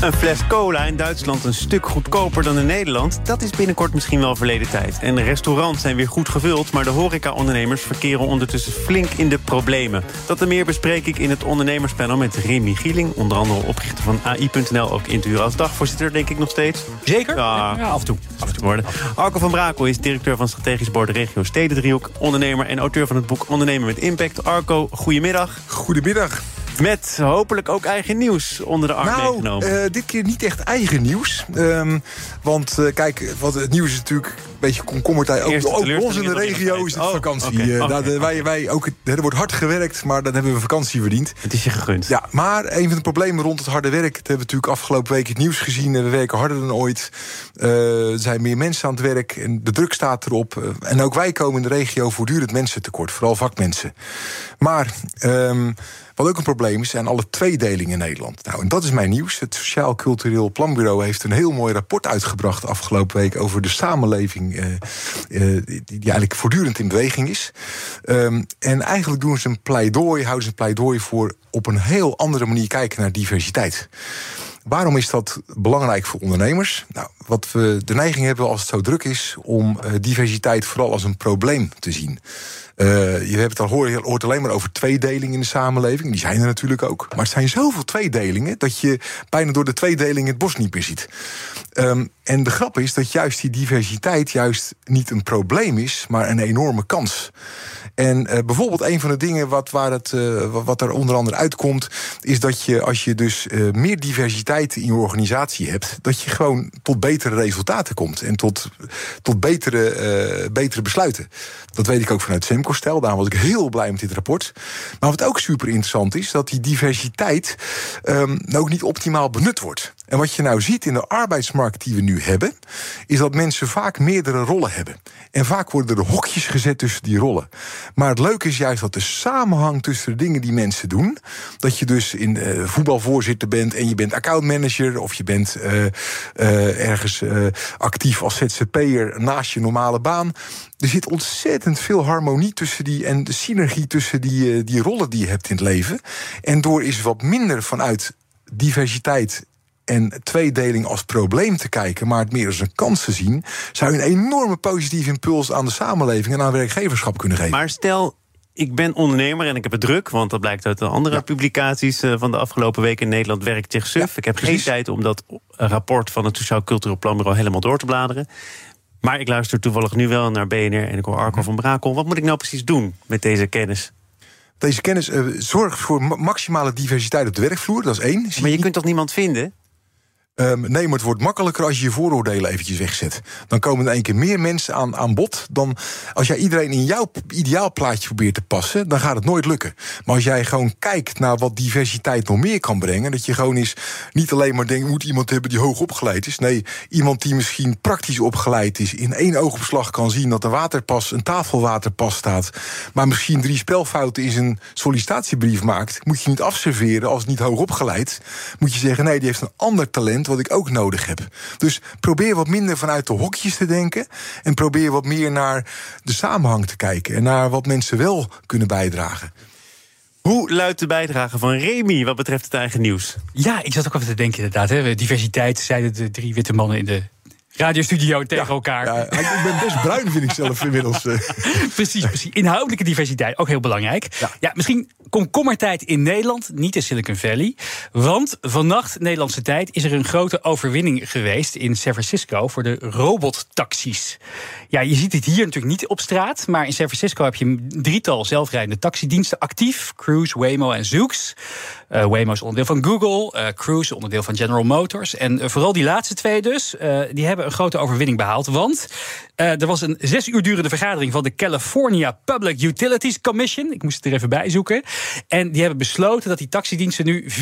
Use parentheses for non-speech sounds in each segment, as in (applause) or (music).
Een fles cola in Duitsland een stuk goedkoper dan in Nederland... dat is binnenkort misschien wel verleden tijd. En de restaurants zijn weer goed gevuld... maar de horeca-ondernemers verkeren ondertussen flink in de problemen. Dat en meer bespreek ik in het ondernemerspanel met Remy Gieling... onder andere oprichter van AI.nl, ook in te als dagvoorzitter, denk ik nog steeds. Zeker? Ja, af en toe. Af en toe worden. Arco van Brakel is directeur van strategisch bord regio Stedendriehoek... ondernemer en auteur van het boek Ondernemen met Impact. Arco, goedemiddag. Goedemiddag. Met hopelijk ook eigen nieuws onder de arm nou, meegenomen. Uh, dit keer niet echt eigen nieuws. Um, want uh, kijk, wat het nieuws is natuurlijk een beetje komkommertijd. Ook, ook ons in de regio is het oh, vakantie. Okay, uh, okay. daar, wij, wij ook, er wordt hard gewerkt, maar dan hebben we vakantie verdiend. Het is je gegund. Ja, maar een van de problemen rond het harde werk... dat hebben we natuurlijk afgelopen week het nieuws gezien. We werken harder dan ooit. er zijn meer mensen aan het werk. En de druk staat erop. en ook wij komen in de regio voortdurend mensen tekort. Vooral vakmensen. Maar... Um, wat ook een probleem is, zijn alle tweedelingen in Nederland. Nou, en dat is mijn nieuws. Het Sociaal Cultureel Planbureau heeft een heel mooi rapport uitgebracht afgelopen week over de samenleving, uh, uh, die, eigenlijk voortdurend in beweging is. Um, en eigenlijk doen ze een pleidooi, houden ze een pleidooi voor op een heel andere manier kijken naar diversiteit. Waarom is dat belangrijk voor ondernemers? Nou, wat we de neiging hebben als het zo druk is om uh, diversiteit vooral als een probleem te zien. Uh, je hebt het al hoort, hoort alleen maar over tweedelingen in de samenleving. Die zijn er natuurlijk ook. Maar het zijn zoveel tweedelingen dat je bijna door de tweedeling het bos niet meer ziet. Um, en de grap is dat juist die diversiteit juist niet een probleem is, maar een enorme kans. En uh, bijvoorbeeld een van de dingen wat, waar het, wat er onder andere uitkomt, is dat je als je dus meer diversiteit in je organisatie hebt, dat je gewoon tot betere resultaten komt en tot, tot betere, betere besluiten. Dat weet ik ook vanuit Semco-stel. Daarom was ik heel blij met dit rapport. Maar wat ook super interessant is, dat die diversiteit um, ook niet optimaal benut wordt. En wat je nou ziet in de arbeidsmarkt die we nu hebben, is dat mensen vaak meerdere rollen hebben. En vaak worden er hokjes gezet tussen die rollen. Maar het leuke is juist dat de samenhang tussen de dingen die mensen doen, dat je dus in uh, voetbalvoorzitter bent en je bent accountmanager of je bent uh, uh, ergens actief als ZZP'er naast je normale baan. Er zit ontzettend veel harmonie tussen die en de synergie tussen die, die rollen die je hebt in het leven. En door is wat minder vanuit diversiteit en tweedeling als probleem te kijken, maar het meer als een kans te zien, zou een enorme positieve impuls aan de samenleving en aan werkgeverschap kunnen geven. Maar stel, ik ben ondernemer en ik heb het druk, want dat blijkt uit de andere ja. publicaties eh, van de afgelopen weken in Nederland werkt zich suf. Ja, ik heb precies. geen tijd om dat rapport van het Sociaal Cultureel Planbureau helemaal door te bladeren. Maar ik luister toevallig nu wel naar BNR en ik hoor Arco van Brakel. Wat moet ik nou precies doen met deze kennis? Deze kennis uh, zorgt voor maximale diversiteit op de werkvloer, dat is één. maar je kunt toch niemand vinden? Um, nee, maar het wordt makkelijker als je je vooroordelen eventjes wegzet. Dan komen er één keer meer mensen aan, aan bod. Dan als jij iedereen in jouw ideaalplaatje probeert te passen, dan gaat het nooit lukken. Maar als jij gewoon kijkt naar wat diversiteit nog meer kan brengen, dat je gewoon is niet alleen maar denkt, moet iemand hebben die hoog opgeleid is. Nee, iemand die misschien praktisch opgeleid is, in één oogopslag kan zien dat een waterpas, een tafelwaterpas staat, maar misschien drie spelfouten in zijn sollicitatiebrief maakt, moet je niet afserveren als niet hoog opgeleid. Moet je zeggen, nee, die heeft een ander talent wat ik ook nodig heb. Dus probeer wat minder vanuit de hokjes te denken. En probeer wat meer naar de samenhang te kijken. En naar wat mensen wel kunnen bijdragen. Hoe luidt de bijdrage van Remy wat betreft het eigen nieuws? Ja, ik zat ook even te denken inderdaad. Hè. Diversiteit, zeiden de drie witte mannen in de radiostudio tegen elkaar. Ja, ik ben best bruin, vind ik zelf inmiddels. Eh. (laughs) precies, precies. Inhoudelijke diversiteit, ook heel belangrijk. Ja, ja misschien komkommertijd in Nederland, niet in Silicon Valley. Want vannacht, Nederlandse tijd, is er een grote overwinning geweest in San Francisco voor de robottaxis. Ja, je ziet het hier natuurlijk niet op straat, maar in San Francisco heb je een drietal zelfrijdende taxidiensten actief: Cruise, Waymo en Zoox. Uh, Waymo is onderdeel van Google, uh, Cruise onderdeel van General Motors. En uh, vooral die laatste twee dus, die hebben een grote overwinning behaald. Want er was een zes uur durende vergadering van de California Public Utilities Commission. Ik moest het er even bij zoeken. En die hebben besloten dat die taxidiensten nu 24-7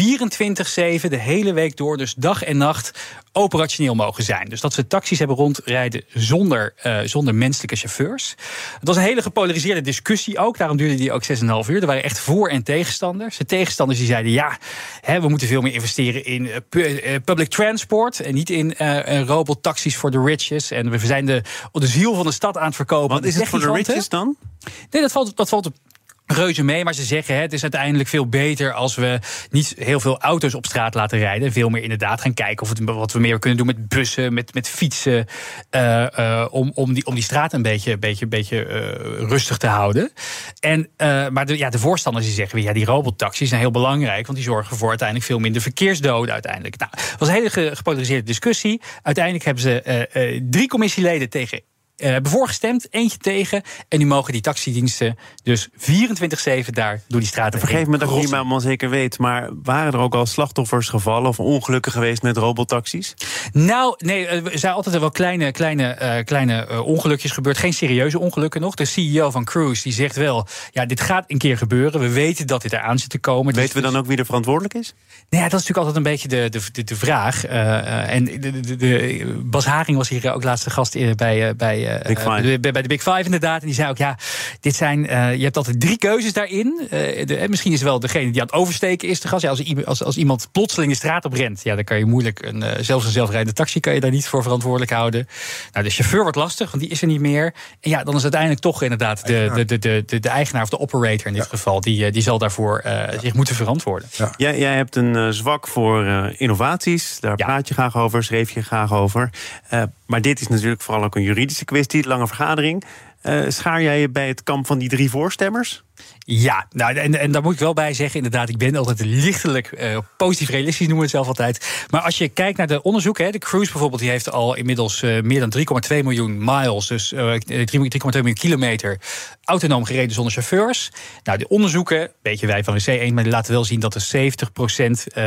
de hele week door, dus dag en nacht, operationeel mogen zijn. Dus dat ze taxis hebben rondrijden zonder, zonder menselijke chauffeurs. Het was een hele gepolariseerde discussie ook. Daarom duurde die ook 6,5 uur. Er waren echt voor- en tegenstanders. De tegenstanders die zeiden ja, hè, we moeten veel meer investeren in public transport en niet in robottaxis voor de riches. En we zijn de, de ziel van de stad aan het verkopen. Wat is het voor de riches dan? Nee, dat valt, dat valt reuze mee. Maar ze zeggen, het is uiteindelijk veel beter als we niet heel veel auto's op straat laten rijden. Veel meer inderdaad gaan kijken of het, wat we meer kunnen doen met bussen, met, met fietsen. Uh, uh, om, om, die, om die straat een beetje, beetje, beetje uh, rustig te houden. En, maar de, ja, de voorstanders die zeggen, ja, die robottaxis zijn heel belangrijk. Want die zorgen voor uiteindelijk veel minder verkeersdoden uiteindelijk. Nou, het was een hele gepolariseerde discussie. Uiteindelijk hebben ze drie commissieleden tegen uh, hebben voorgestemd, eentje tegen. En nu mogen die taxidiensten dus 24-7 daar door die straten Vergeef me dat ik niet helemaal zeker weet, maar waren er ook al slachtoffers gevallen of ongelukken geweest met robotaxis? Nou, nee, er zijn altijd wel kleine, kleine, uh, kleine uh, ongelukjes gebeurd. Geen serieuze ongelukken nog. De CEO van Cruise die zegt wel: ja, dit gaat een keer gebeuren. We weten dat dit eraan zit te komen. Weten we dan ook wie er verantwoordelijk is? Nou ja, dat is natuurlijk altijd een beetje de, de, de, de vraag. en de, de, de, Bas Haring was hier ook laatste gast bij. bij Big uh, bij, bij, de Big Five inderdaad. En die zei ook, ja, dit zijn, uh, je hebt altijd drie keuzes daarin. De, misschien is wel degene die aan het oversteken is de gas. Ja, als, als, als iemand plotseling de straat op rent, ja, dan kan je moeilijk, een, zelfs een zelfrijdende taxi kan je daar niet voor verantwoordelijk houden. Nou, de chauffeur wordt lastig, want die is er niet meer. En ja, dan is uiteindelijk toch inderdaad de, de, de, de, de, de eigenaar of de operator in dit geval, die, die zal daarvoor zich moeten verantwoorden. Ja. Jij, jij hebt een zwak voor innovaties, daar praat je graag over, schreef je graag over. Maar dit is natuurlijk vooral ook een juridische kwestie lange vergadering. Uh, schaar jij je bij het kamp van die drie voorstemmers? Ja, nou, en, en daar moet ik wel bij zeggen, inderdaad, ik ben altijd lichtelijk uh, positief realistisch, noemen we het zelf altijd. Maar als je kijkt naar de onderzoeken, de Cruise bijvoorbeeld, die heeft al inmiddels uh, meer dan 3,2 miljoen miles, dus uh, 3,2 miljoen kilometer, autonoom gereden zonder chauffeurs. Nou, de onderzoeken, weten wij van de C1, maar die laten wel zien dat er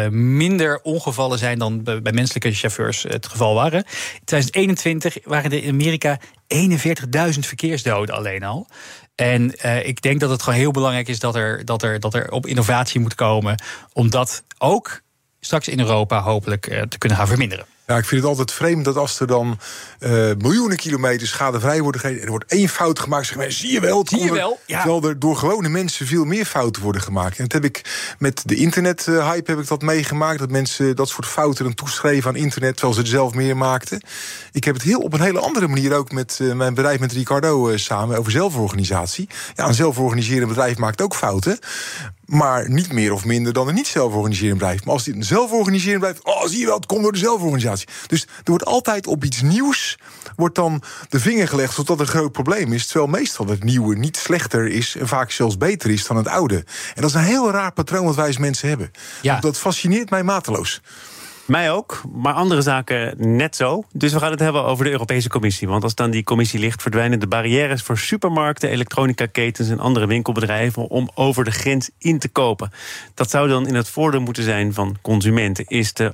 70% minder ongevallen zijn dan bij menselijke chauffeurs het geval waren. In 2021 waren er in Amerika 41.000 verkeersdoden alleen al. En uh, ik denk dat het gewoon heel belangrijk is dat er, dat, er, dat er op innovatie moet komen. Om dat ook straks in Europa hopelijk uh, te kunnen gaan verminderen. Ja, ik vind het altijd vreemd dat als er dan uh, miljoenen kilometers schadevrij worden gegeven... er wordt één fout gemaakt, zeg maar, zie je wel... Zie je wel, ja. Terwijl er door gewone mensen veel meer fouten worden gemaakt. En dat heb ik met de internet-hype heb ik dat meegemaakt... dat mensen dat soort fouten dan toeschreven aan internet... terwijl ze er zelf meer maakten. Ik heb het heel op een hele andere manier ook met uh, mijn bedrijf... met Ricardo uh, samen over zelforganisatie. Ja, een zelforganiserend bedrijf maakt ook fouten. Maar niet meer of minder dan een niet zelforganiserend bedrijf. Maar als dit een zelforganiserend bedrijf... oh, zie je wel, het komt door de zelforganisatie. Dus er wordt altijd op iets nieuws... wordt dan de vinger gelegd tot dat een groot probleem is. Terwijl meestal het nieuwe niet slechter is... en vaak zelfs beter is dan het oude. En dat is een heel raar patroon wat wij als mensen hebben. Ja. Dat fascineert mij mateloos. Mij ook, maar andere zaken net zo. Dus we gaan het hebben over de Europese Commissie. Want als dan die commissie ligt, verdwijnen de barrières voor supermarkten, elektronica-ketens en andere winkelbedrijven om over de grens in te kopen. Dat zou dan in het voordeel moeten zijn van consumenten. Is de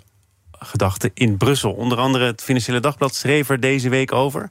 gedachte in Brussel. Onder andere het Financiële Dagblad schreef er deze week over.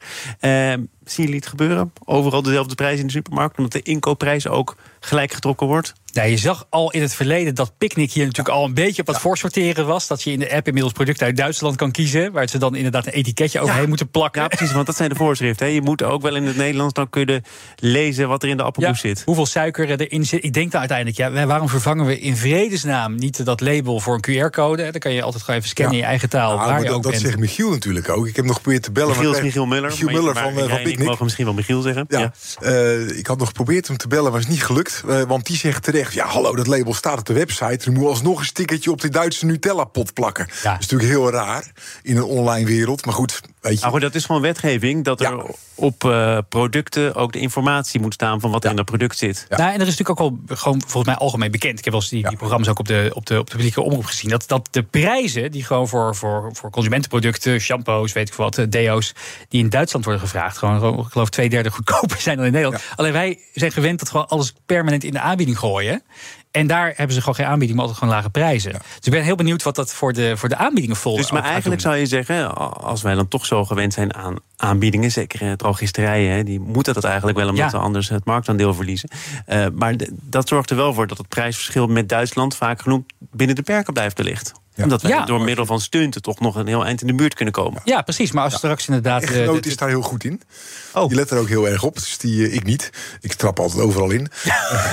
Uh, zien jullie het gebeuren? Overal dezelfde prijs in de supermarkt, omdat de inkoopprijs ook gelijk getrokken wordt? Ja, je zag al in het verleden dat Picnic hier natuurlijk al een beetje op het ja. voorsorteren was. Dat je in de app inmiddels producten uit Duitsland kan kiezen. Waar ze dan inderdaad een etiketje overheen moeten plakken. Ja, precies, want dat zijn de voorschriften. Hè. Je moet ook wel in het Nederlands dan kunnen lezen wat er in de appelmoes zit. Hoeveel suiker erin zit. Ik denk dan uiteindelijk, ja, waarom vervangen we in vredesnaam niet dat label voor een QR-code? Dan kan je altijd gewoon even scannen in je eigen taal. waar je dat, ook dat bent. zegt Michiel natuurlijk ook. Ik heb nog geprobeerd te bellen. Michiel is Michiel Muller. Michiel Muller van, maar, van Picnic. Ik mogen misschien wel Michiel zeggen. Ja, ja. Uh, ik had nog geprobeerd hem te bellen, maar is niet gelukt. Uh, want die zegt terecht, ja hallo, dat label staat op de website. Er moet alsnog een stickertje op die Duitse Nutella-pot plakken. Ja. Dat is natuurlijk heel raar in een online wereld. Maar goed, weet je. Nou, dat is gewoon wetgeving. Dat er ja. op uh, producten ook de informatie moet staan van wat er in dat product zit. Ja. Nou, en er is natuurlijk ook wel gewoon volgens mij algemeen bekend. Ik heb wel eens die, die programma's ook op de, op de, op de publieke omroep gezien. Dat, dat de prijzen die gewoon voor, voor, voor consumentenproducten, shampoos, weet ik wat, deo's, die in Duitsland worden gevraagd, gewoon, ik geloof twee derde goedkoper (laughs) zijn dan in Nederland. Alleen wij zijn gewend dat gewoon alles permanent in de aanbieding gooien. En daar hebben ze gewoon geen aanbieding, maar altijd gewoon lage prijzen. Ja. Dus ik ben heel benieuwd wat dat voor de, voor de aanbiedingen volgt. Dus maar eigenlijk zou je zeggen, als wij dan toch zo gewend zijn aan aanbiedingen, zeker drogisterijen, die moeten dat eigenlijk wel, omdat ja. we anders het marktaandeel verliezen. Uh, maar dat zorgt er wel voor dat het prijsverschil met Duitsland, vaak genoemd, binnen de perken blijft te licht. Omdat wij door middel van stunten toch nog een heel eind in de buurt kunnen komen. Ja, precies. Maar als straks inderdaad... Echtgenoot is daar heel goed in. Oh. Die let er ook heel erg op. Dus die, ik niet. Ik trap altijd overal in.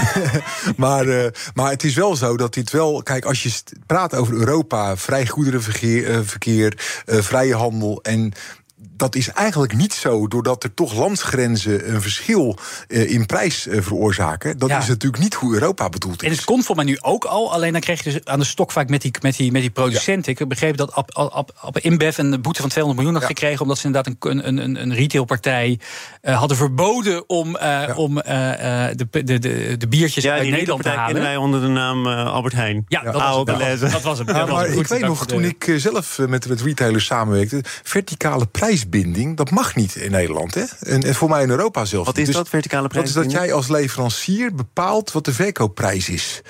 (laughs) maar, maar het is wel zo dat dit wel... Kijk, als je praat over Europa, vrij goederenverkeer, verkeer, vrije handel... en dat is eigenlijk niet zo, doordat er toch landsgrenzen een verschil uh, in prijs uh, veroorzaken. Dat is natuurlijk niet hoe Europa bedoeld is. En het komt voor mij nu ook al, alleen dan krijg je dus aan de stok vaak met die, met die, met die producenten. Ik heb begrepen dat Ab, Ab, Ab, InBev een boete van 200 miljoen had gekregen, omdat ze inderdaad een, een, een retailpartij uh, hadden verboden om, om de, de, de, de biertjes uit Nederland te halen. kennen wij onder de naam Albert Heijn. Ja, dat, was, dat, dat was ik weet nog, toen ik zelf met, met retailers samenwerkte, verticale prijs prijsbinding, dat mag niet in Nederland. Hè? En, en voor mij in Europa zelfs. Wat is dus dat, verticale prijsbinding? Dat is dat jij als leverancier bepaalt wat de verkoopprijs is.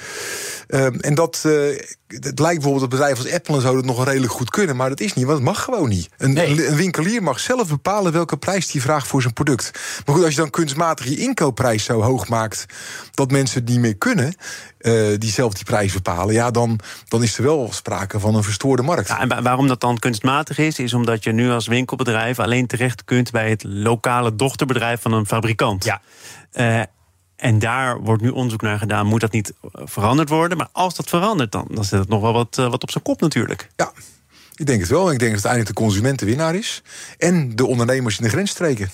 Um, en dat, uh, het lijkt bijvoorbeeld dat bedrijven als Apple en zo dat nog redelijk goed kunnen, maar dat is niet, want het mag gewoon niet. Een, een, winkelier mag zelf bepalen welke prijs hij vraagt voor zijn product. Maar goed, als je dan kunstmatig je inkoopprijs zo hoog maakt dat mensen het niet meer kunnen, uh, die zelf die prijs bepalen, ja, dan, dan is er wel sprake van een verstoorde markt. Ja, en waarom dat dan kunstmatig is, is omdat je nu als winkelbedrijf alleen terecht kunt bij het lokale dochterbedrijf van een fabrikant. Ja. Uh, en daar wordt nu onderzoek naar gedaan. Moet dat niet eh, veranderd worden? Maar als dat verandert, dan, dan zet het nog wel wat, uh, wat op zijn kop natuurlijk. Ja, ik denk het wel. Ik denk dat uiteindelijk de consument de winnaar is. En de ondernemers in de grensstreken.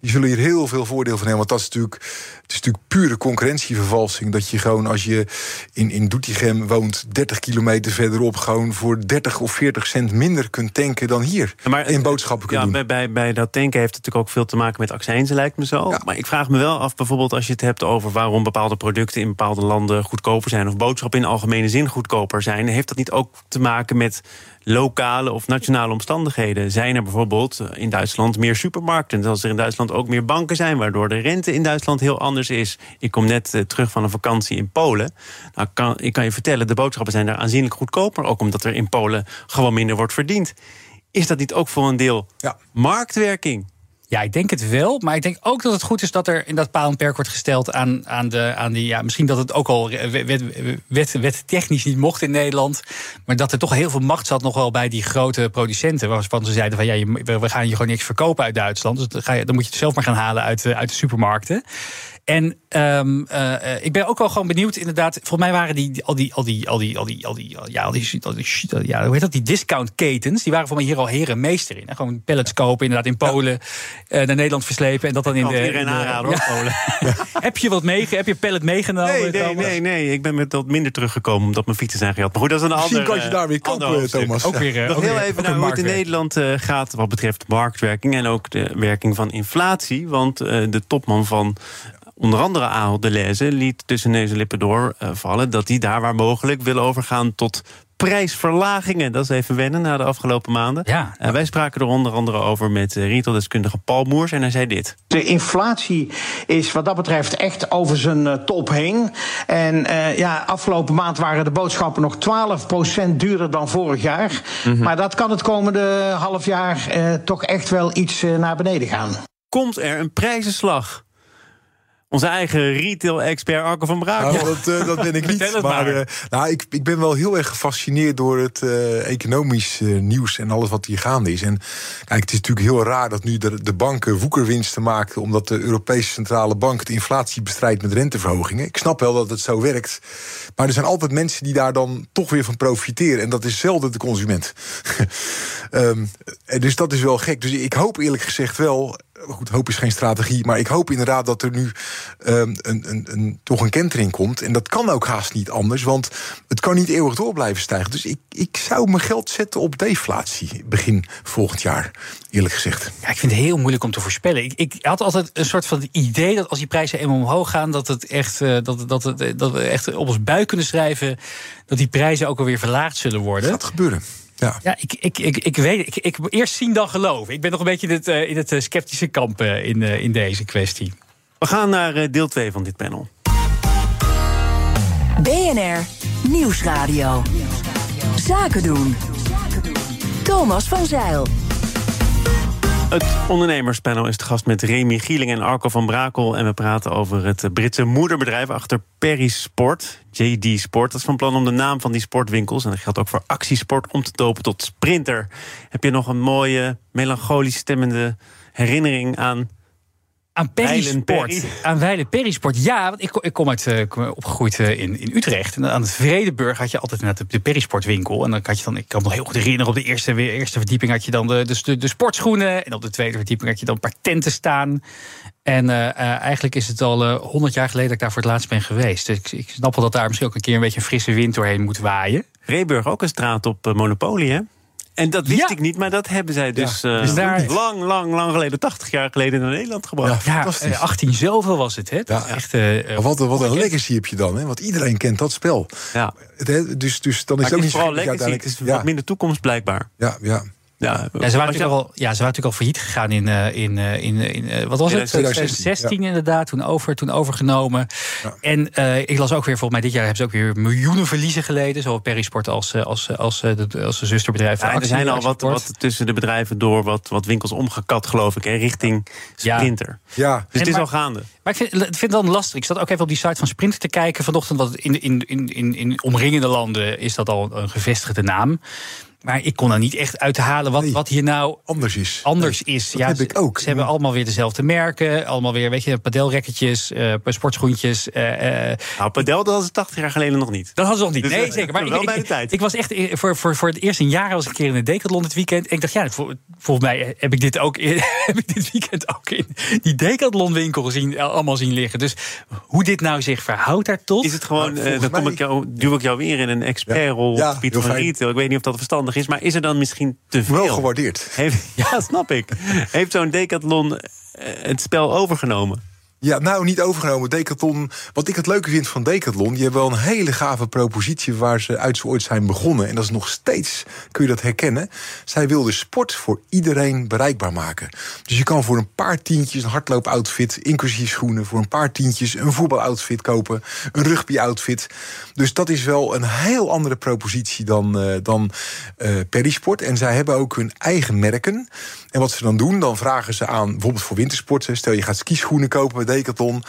Die zullen hier heel veel voordeel van hebben. Want dat is natuurlijk, het is natuurlijk pure concurrentievervalsing. Dat je gewoon als je in, in Doetinchem woont, 30 kilometer verderop, gewoon voor 30 of 40 cent minder kunt tanken dan hier. maar, in boodschappen kunt ja, doen. Bij, bij, bij dat tanken heeft het natuurlijk ook veel te maken met accijnzen, lijkt me zo. Maar ik vraag me wel af, bijvoorbeeld als je het hebt over waarom bepaalde producten in bepaalde landen goedkoper zijn, of boodschappen in algemene zin goedkoper zijn. Heeft dat niet ook te maken met lokale of nationale omstandigheden. Zijn er bijvoorbeeld eh, in Duitsland meer supermarkten? Als er in Duitsland ook meer banken zijn, waardoor de rente in Duitsland heel anders is. Ik kom net eh, terug van een vakantie in Polen. Nou, kan, ik kan je vertellen, de boodschappen zijn daar aanzienlijk goedkoper. Ook omdat er in Polen gewoon minder wordt verdiend. Is dat niet ook voor een deel ja. marktwerking? Ja, ik denk het wel. Maar ik denk ook dat het goed is dat er in dat paal en perk wordt gesteld aan, aan, de, aan die. Ja, misschien dat het ook al wet, technisch niet mocht in Nederland. Maar dat er toch heel veel macht zat nog wel bij die grote producenten. Waarvan ze zeiden van ja, we gaan je gewoon niks verkopen uit Duitsland. Dus dan, ga je, dan moet je het zelf maar gaan halen uit, uit de supermarkten. En um, uh, ik ben ook wel gewoon benieuwd, inderdaad. Volgens mij waren die, al die, al die, al die, al die, al die, ja, al die, al die, ja, hoe heet dat, die discountketens, die waren voor mij hier al heren meester in. Hè? Gewoon pellets kopen, inderdaad in Polen ja. uh, naar Nederland verslepen en dat dan in de. Iedereen aanraden, ja. Polen. (laughs) heb je wat mee, heb je pellet meegenomen? Nee, nee, nee, nee, ik ben met wat minder teruggekomen omdat mijn fietsen zijn gehad. Maar goed, dat is een ander. Misschien kan je daar weer kopen, Thomas. Ook weer. Nog heel even naar hoe het in Nederland uh, gaat wat betreft marktwerking en ook de werking van inflatie. Want de topman van onder andere Ahold Deleuze liet tussen neus en lippen door uh, vallen dat hij daar waar mogelijk wil overgaan tot prijsverlagingen. Dat is even wennen na de afgelopen maanden. Ja, En wij spraken er onder andere over met uh, retaildeskundige Paul Moers en hij zei dit. De inflatie is wat dat betreft echt over zijn uh, top heen. En ja, afgelopen maand waren de boodschappen nog 12% duurder dan vorig jaar. Mm -hmm. Maar dat kan het komende half jaar toch echt wel iets naar beneden gaan. Komt er een prijzenslag? Onze eigen retail-expert Arco van Braak. Nou, dat, uh, dat, ben ik (laughs) niet. maar, maar. Uh, nou, ik, ik ben wel heel erg gefascineerd door het uh, economisch nieuws en alles wat hier gaande is. En kijk, het is natuurlijk heel raar dat nu de, de banken woekerwinsten maken. omdat de Europese Centrale Bank de inflatie bestrijdt met renteverhogingen. Ik snap wel dat het zo werkt. Maar er zijn altijd mensen die daar dan toch weer van profiteren. En dat is zelden de consument. um, (laughs) dus dat is wel gek. Dus ik hoop eerlijk gezegd wel goed, hoop is geen strategie. Maar ik hoop inderdaad dat er nu um, een, een, een, toch een kentering komt. En dat kan ook haast niet anders. Want het kan niet eeuwig door blijven stijgen. Dus ik, ik zou mijn geld zetten op deflatie begin volgend jaar. Eerlijk gezegd. Ja, ik vind het heel moeilijk om te voorspellen. Ik, ik had altijd een soort van idee dat als die prijzen eenmaal omhoog gaan, dat, het echt, uh, dat, dat, het, dat we echt op ons buik kunnen schrijven. dat die prijzen ook alweer verlaagd zullen worden. Dat gaat gebeuren. Ja, ja ik, ik, ik, ik weet ik, ik eerst zien dan geloven. Ik ben nog een beetje in het, uh, in het sceptische kamp uh, in, in deze kwestie. We gaan naar deel 2 van dit panel. BNR Nieuwsradio. Zaken doen. Thomas van Zeil. Het ondernemerspanel is te gast met Remy Gieling en Arco van Brakel. En we praten over het Britse moederbedrijf achter Perry Sport. JD Sport. Dat is van plan om de naam van die sportwinkels... en dat geldt ook voor actiesport, om te dopen tot Sprinter. Heb je nog een mooie, melancholisch stemmende herinnering aan aan Perisport. Aan Weilen Perisport. Ja, want ik, ik kom uit, uh, opgegroeid uh, in, in Utrecht. En aan het Vredeburg had je altijd net de, de Perisportwinkel. En dan had je dan, ik kan me nog heel goed herinneren, op de eerste, eerste verdieping had je dan de, de, de sportschoenen. En op de tweede verdieping had je dan een paar tenten staan. En uh, eigenlijk is het al honderd jaar geleden dat ik daar voor het laatst ben geweest. Dus ik, ik snap wel dat daar misschien ook een keer een beetje een frisse wind doorheen moet waaien. Reburg ook een straat op Monopolie, hè? En dat wist ik niet, maar dat hebben zij dus, ja. dus daar... lang, lang, lang geleden, 80 jaar geleden naar Nederland gebracht. Ja, ja 18 zoveel was het. Hè? Ja. Echt, uh, wat, wat een legacy heb je dan, hè? want iedereen kent dat spel. Ja. Dus, dus dan is het ook niet vooral legacy, het is wat minder toekomst blijkbaar. Ja, ja. Ja, ja, ze, waren natuurlijk al, ja, ze waren natuurlijk al failliet gegaan in, uh, in, uh, in, in wat was het? 2016 inderdaad, toen, over, toen overgenomen. Ja. En uh, ik las ook weer, volgens mij dit jaar hebben ze ook weer miljoenen verliezen geleden. Zowel Perisport als, als, als, de, als de zusterbedrijf. Ja, er zijn al wat, wat tussen de bedrijven door wat, wat winkels omgekat, geloof ik, hè, richting Sprinter. Ja. Dus en het is maar, al gaande. Maar ik vind, ik vind het dan lastig. Ik zat ook even op die site van Sprinter te kijken vanochtend. Want in, in, in, in, in omringende landen is dat al een gevestigde naam. Maar ik kon er niet echt uithalen wat, wat hier nou anders is. Anders is. Dat ja, heb ik ook. Ze hebben allemaal weer dezelfde merken. Allemaal weer, weet je, padelrekketjes, uh, sportschoentjes. Uh, nou, padel, dat hadden ze 80 jaar geleden nog niet. Dat hadden ze nog niet. Dus, nee, zeker. Maar wel ik, bij de tijd. Ik was echt, voor, voor, voor het eerst in jaren was ik een keer in de Decathlon dit weekend. En ik dacht, ja, volgens mij heb ik dit ook (laughs) heb ik dit weekend ook in die Decathlon winkel gezien, allemaal zien liggen. Dus hoe dit nou zich verhoudt daar tot. Is het gewoon, nou, dan kom ik jou, duw ik jou weer in een expertrol ja, ja, van retail. Ik weet niet of dat verstandig is. Maar is er dan misschien te veel? Wel gewaardeerd. Heeft, (laughs) ja, snap ik. Heeft zo'n decathlon eh, het spel overgenomen? Ja, nou niet overgenomen. Decathlon, wat ik het leuke vind van Decathlon... die hebben wel een hele gave propositie waar ze uit ooit zijn begonnen. En dat is nog steeds, kun je dat herkennen. Zij wilden sport voor iedereen bereikbaar maken. Dus je kan voor een paar tientjes een hardloopoutfit... inclusief schoenen, voor een paar tientjes een voetbaloutfit kopen... een rugbyoutfit. Dus dat is wel een heel andere propositie dan, uh, dan uh, Perisport. En zij hebben ook hun eigen merken... En wat ze dan doen, dan vragen ze aan, bijvoorbeeld voor wintersport... stel je gaat skischoenen kopen Decathlon... en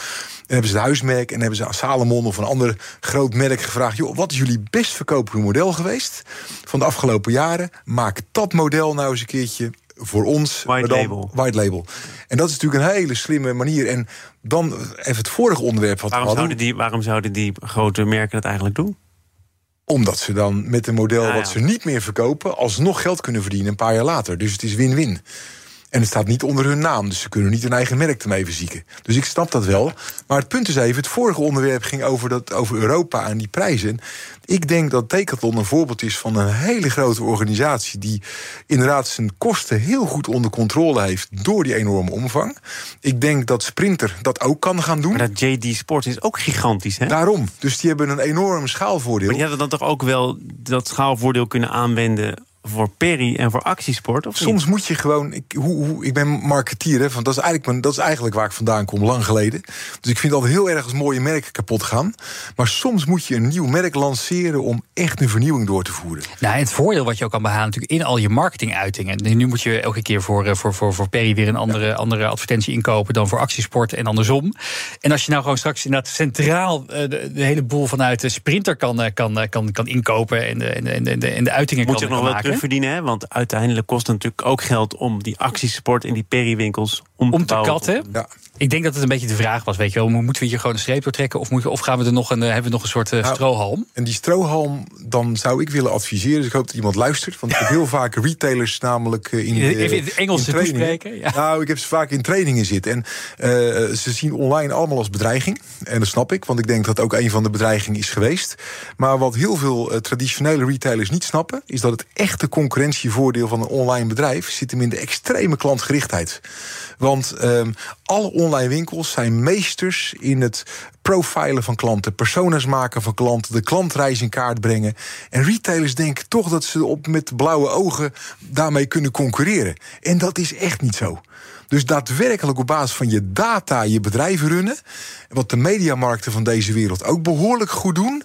hebben ze het huismerk en hebben ze aan Salomon of een ander groot merk gevraagd... joh, wat is jullie best verkopende model geweest van de afgelopen jaren? Maak dat model nou eens een keertje voor ons. White label. White label. En dat is natuurlijk een hele slimme manier. En dan even het vorige onderwerp wat waarom we zouden die, Waarom zouden die grote merken het eigenlijk doen? Omdat ze dan met een model wat ze niet meer verkopen... alsnog geld kunnen verdienen een paar jaar later. Dus het is win-win. En het staat niet onder hun naam, dus ze kunnen niet hun eigen merk ermee verzieken. Dus ik snap dat wel. Maar het punt is even, het vorige onderwerp ging over, dat, over Europa en die prijzen. Ik denk dat Decathlon een voorbeeld is van een hele grote organisatie... die inderdaad zijn kosten heel goed onder controle heeft... door die enorme omvang. Ik denk dat Sprinter dat ook kan gaan doen. Maar dat JD Sports is ook gigantisch, hè? Daarom. Dus die hebben een enorm schaalvoordeel. Maar die hadden dan toch ook wel dat schaalvoordeel kunnen aanwenden voor Perry en voor actiesport? Of Soms moet je gewoon. Ik, hoe, hoe, ik ben marketeer, hè, van, dat, is eigenlijk mijn, dat is eigenlijk waar ik vandaan kom, lang geleden. Dus ik vind het altijd heel erg als mooie merken kapot gaan. Maar soms moet je een nieuw merk lanceren om echt een vernieuwing door te voeren. Nou, het voordeel wat je ook kan behalen, natuurlijk in al je marketinguitingen. Nu moet je elke keer voor, eh, voor, voor, voor Perry weer een andere, andere advertentie inkopen dan voor actiesport en andersom. En als je nou gewoon straks inderdaad centraal eh, de, de hele boel vanuit de sprinter kan, eh, kan, kan, kan inkopen en de, en de, en de, en de uitingen moet kan, je nog wel maken verdienen. Hè? Want uiteindelijk kost het natuurlijk ook geld om die actiesport in die periwinkels om, om te, katten. Ja. Ik denk dat het een beetje de vraag was, weet je wel, moeten we hier gewoon een streep door trekken of, of gaan we er nog een, eh, hebben we nog een soort uh, strohalm? En die strohalm, dan zou ik willen adviseren, dus ik hoop dat iemand luistert, want ik heb (laughs) heel vaak retailers namelijk eh, in, Even in het Engels in. Ja. Nou, ik heb ze vaak in trainingen zitten en ze zien online allemaal als bedreiging. En dat snap ik, want ik denk dat ook een van de bedreigingen is geweest. Maar wat heel veel traditionele retailers niet snappen, is dat het echte concurrentievoordeel van een online bedrijf zit hem in de extreme klantgerichtheid. Want um, alle online winkels zijn meesters in het profilen van klanten, personas maken van klanten, de klantreis in kaart brengen. En retailers denken toch dat ze op met blauwe ogen daarmee kunnen concurreren. En dat is echt niet zo. Dus daadwerkelijk op basis van je data je bedrijf runnen. Wat de mediamarkten van deze wereld ook behoorlijk goed doen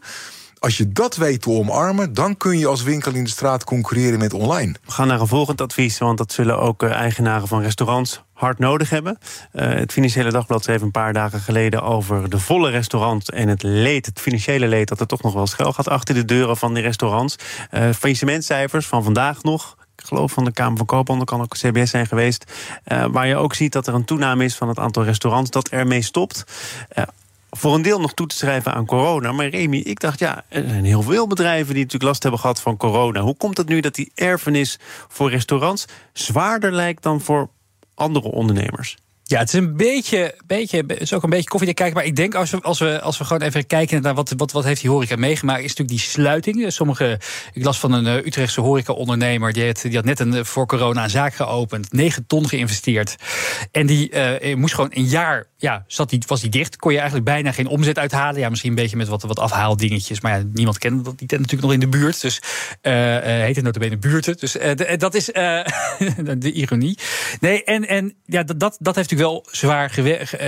Als je dat weet te omarmen, dan kun je als winkel in de straat concurreren met online. We gaan naar een volgend advies, want dat zullen ook eh, eigenaren van restaurants hard nodig hebben. Uh, het Financiële Dagblad schreef een paar dagen geleden over de volle restaurants en het leed, het financiële leed dat er toch nog wel schuil gaat achter de deuren van die restaurants. Uh, faillissementcijfers van vandaag nog ik geloof van de Kamer van Koophandel, kan ook CBS zijn geweest. Waar je ook ziet dat er een toename is van het aantal restaurants dat ermee stopt. Voor een deel nog toe te schrijven aan corona. Maar Remy, ik dacht, ja, er zijn heel veel bedrijven die natuurlijk last hebben gehad van corona. Hoe komt het nu dat die erfenis voor restaurants zwaarder lijkt dan voor andere ondernemers? Ja, het is een beetje, beetje het is ook een beetje koffie te kijken. Maar ik denk als we, als we, als we gewoon even kijken naar wat, wat, wat heeft die horeca meegemaakt, is natuurlijk die sluiting. Sommige, ik las van een uh, Utrechtse horeca-ondernemer, die, die had net een, eh, voor corona een zaak geopend, 9 ton geïnvesteerd. En die uh, moest gewoon een jaar, ja, zat die, was die dicht. Kon je eigenlijk bijna geen omzet uithalen. Ja, misschien een beetje met wat, wat afhaaldingetjes. Maar ja, niemand kende dat. Die natuurlijk nog in de buurt. Dus uh, heet het notabene buurten. Dus dat is (laughs) de ironie. Nee, en, en ja, dat, dat, dat heeft wel zwaar,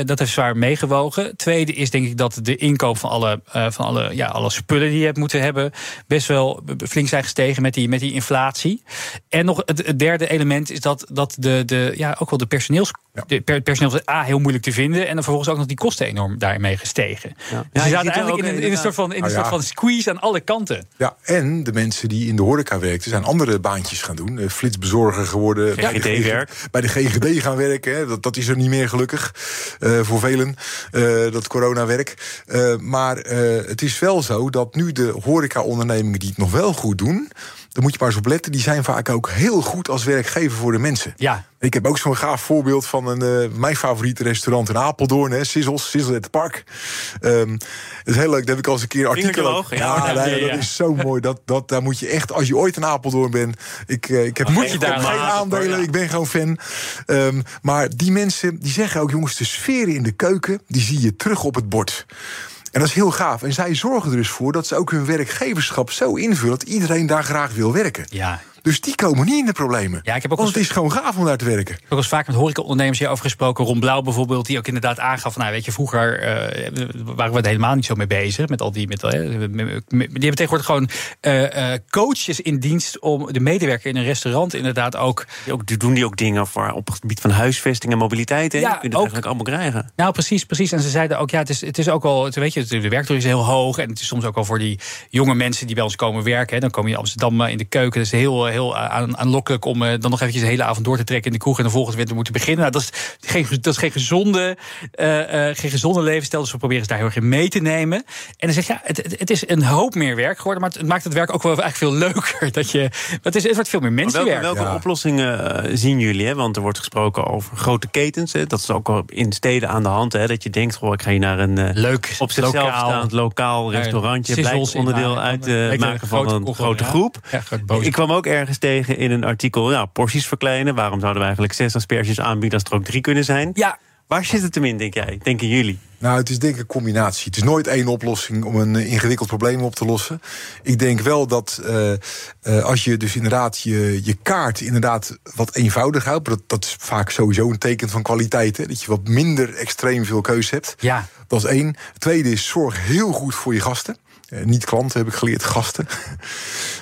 dat heeft zwaar meegewogen. Tweede is denk ik dat de inkoop van alle, uh, van alle, ja, alle spullen die je hebt moeten hebben, best wel flink zijn gestegen met die, met die inflatie. En nog het, het derde element is dat, dat de, de, ja, ook wel de personeels. De per, personeel is A heel moeilijk te vinden. En dan vervolgens ook nog die kosten enorm daarmee gestegen. Ja. Dus je zaten eigenlijk in, in, een soort van, in een soort van squeeze aan alle kanten. Ja, en de mensen die in de horeca werkten, zijn andere baantjes gaan doen. Uh, flitsbezorger geworden. Bij de GGD gaan werken. Hè. Dat, dat is er niet meer gelukkig. Uh, voor velen, uh, dat coronawerk. Uh, maar het is wel zo dat nu de horeca-ondernemingen die het nog wel goed doen... dan moet je maar eens op letten, die zijn vaak ook heel goed als werkgever voor de mensen. Ja. Ik heb ook zo'n gaaf voorbeeld van een, mijn favoriete restaurant in Apeldoorn, hè, Sizzles, Sizzle at the Park. Um, het is heel leuk, daar heb ik al eens een keer een artikel over. Ja, ja, nee, dat is zo mooi. Dat, dat, daar moet je echt, als je ooit in Apeldoorn bent, ik, ik heb, moet je daar geen aandelen, ik ben gewoon fan. Um, maar die mensen, die zeggen ook, jongens, de sfeer in de keuken, die zie je terug op het bord. En dat is heel gaaf. En zij zorgen er dus voor dat ze ook hun werkgeverschap zo invullen dat iedereen daar graag wil werken. Ja. Dus die komen niet in de problemen. Ja, ik heb ook Want het is gewoon gaaf om daar te werken. Ik heb ook eens vaak met horecaondernemers hierover gesproken. Ron Blauw bijvoorbeeld, die ook inderdaad aangaf... nou weet je, vroeger uh, waren we er helemaal niet zo mee bezig. Met al die, met, uh, die hebben tegenwoordig gewoon uh, coaches in dienst... om de medewerker in een restaurant inderdaad ook... ook doen die ook dingen voor, op het gebied van huisvesting en mobiliteit? Hè? Ja, je dat eigenlijk allemaal krijgen. Nou, precies, precies. En ze zeiden ook, ja, het is, het is ook al... Weet je, de werkdruk is heel hoog. En het is soms ook al voor die jonge mensen die bij ons komen werken. Hè, dan kom je in Amsterdam in de keuken. Dat is heel heel aan, aanlokkelijk om uh, dan nog eventjes de hele avond door te trekken in de kroeg en de volgende weer te moeten beginnen. Nou, dat, is geen, dat is geen gezonde, uh, uh, geen gezonde levensstijl. Dus we proberen ze daar heel erg in mee te nemen. En dan zeg je, ja, het, het, is een hoop meer werk geworden, maar het maakt het werk ook wel eigenlijk veel leuker. Dat je, het, is, het wordt veel meer mensenwerk. Welke, welke ja. oplossingen zien jullie? Hè? Want er wordt gesproken over grote ketens. Hè? Dat is ook al in steden aan de hand. Hè? Dat je denkt, goh, ik ga hier naar een leuk op zichzelf lokaal, staand lokaal restaurantje. Blijkt onderdeel uit te maken van een grote groep. Ik kwam ook ergens tegen in een artikel, ja, porties verkleinen. Waarom zouden we eigenlijk zes asperges aanbieden als er ook drie kunnen zijn? Ja. Waar zit het hem in, denk jij? Denken jullie? Nou, het is denk ik een combinatie. Het is nooit één oplossing om een ingewikkeld probleem op te lossen. Ik denk wel dat uh, uh, als je dus inderdaad je, je kaart inderdaad wat eenvoudig houdt... Dat, dat is vaak sowieso een teken van kwaliteit. Hè, dat je wat minder extreem veel keus hebt. Ja. Dat is één. Het tweede is zorg heel goed voor je gasten. Uh, niet klanten, heb ik geleerd, gasten.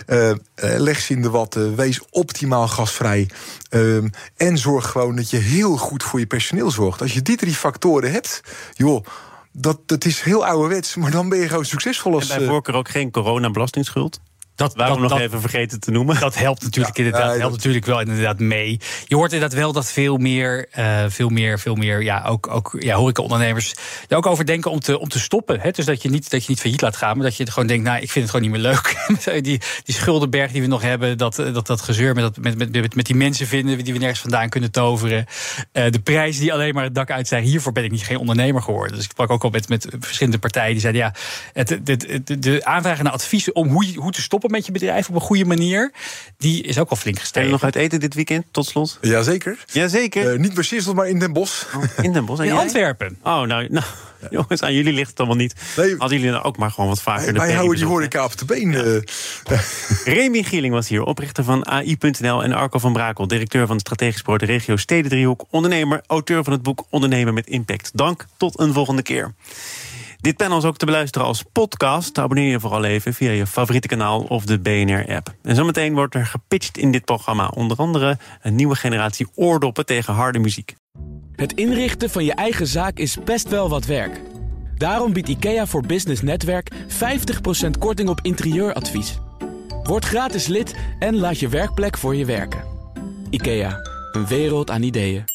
uh, (laughs) leg ze in de watten, wees optimaal gasvrij. Ehm, en zorg gewoon dat je heel goed voor je personeel zorgt. Als je die drie factoren hebt, joh, dat, dat is heel ouderwets, maar dan ben je gewoon succesvol als... En bij voorkeur ook geen coronabelastingsschuld? Dat, Waarom dat, nog dat, even vergeten te noemen? Dat helpt natuurlijk, ja, inderdaad, helpt dat... natuurlijk wel inderdaad mee. Je hoort inderdaad wel dat veel meer, uh, veel meer, veel meer ja, ook, ook ja, horecaondernemers er ook over denken om te, om te stoppen. Hè? Dus dat je, niet, dat je niet failliet laat gaan, maar dat je gewoon denkt, nou, ik vind het gewoon niet meer leuk. (laughs) die, die schuldenberg die we nog hebben, dat, dat, dat gezeur met, dat, met, met, met, met die mensen vinden die we nergens vandaan kunnen toveren. Uh, de prijzen die alleen maar het dak uit zijn, hiervoor ben ik niet geen ondernemer geworden. Dus ik sprak ook al met, met verschillende partijen die zeiden, ja, het, het, het, de aanvragen naar adviezen om hoe, hoe te stoppen met je bedrijf op een goede manier, die is ook al flink gestegen. En nog uit eten dit weekend, tot slot? Jazeker. Jazeker. Uh, niet bij Sissel, maar in Den Bosch. Oh, in Den Bosch. in jij? Antwerpen. Oh, nou, nou ja. jongens, aan jullie ligt het allemaal niet. Nee, Hadden jullie nou ook maar gewoon wat vaker wij, de Wij houden die horeca op de been. Ja. Uh. Remy Gieling was hier, oprichter van AI.nl... en Arco van Brakel, directeur van de strategisch Sport regio Stedendriehoek... ondernemer, auteur van het boek Ondernemen met Impact. Dank, tot een volgende keer. Dit panel is ook te beluisteren als podcast. Abonneer je vooral even via je favoriete kanaal of de BNR-app. En zometeen wordt er gepitcht in dit programma. Onder andere een nieuwe generatie oordoppen tegen harde muziek. Het inrichten van je eigen zaak is best wel wat werk. Daarom biedt IKEA voor Business Netwerk 50% korting op interieuradvies. Word gratis lid en laat je werkplek voor je werken. IKEA, een wereld aan ideeën.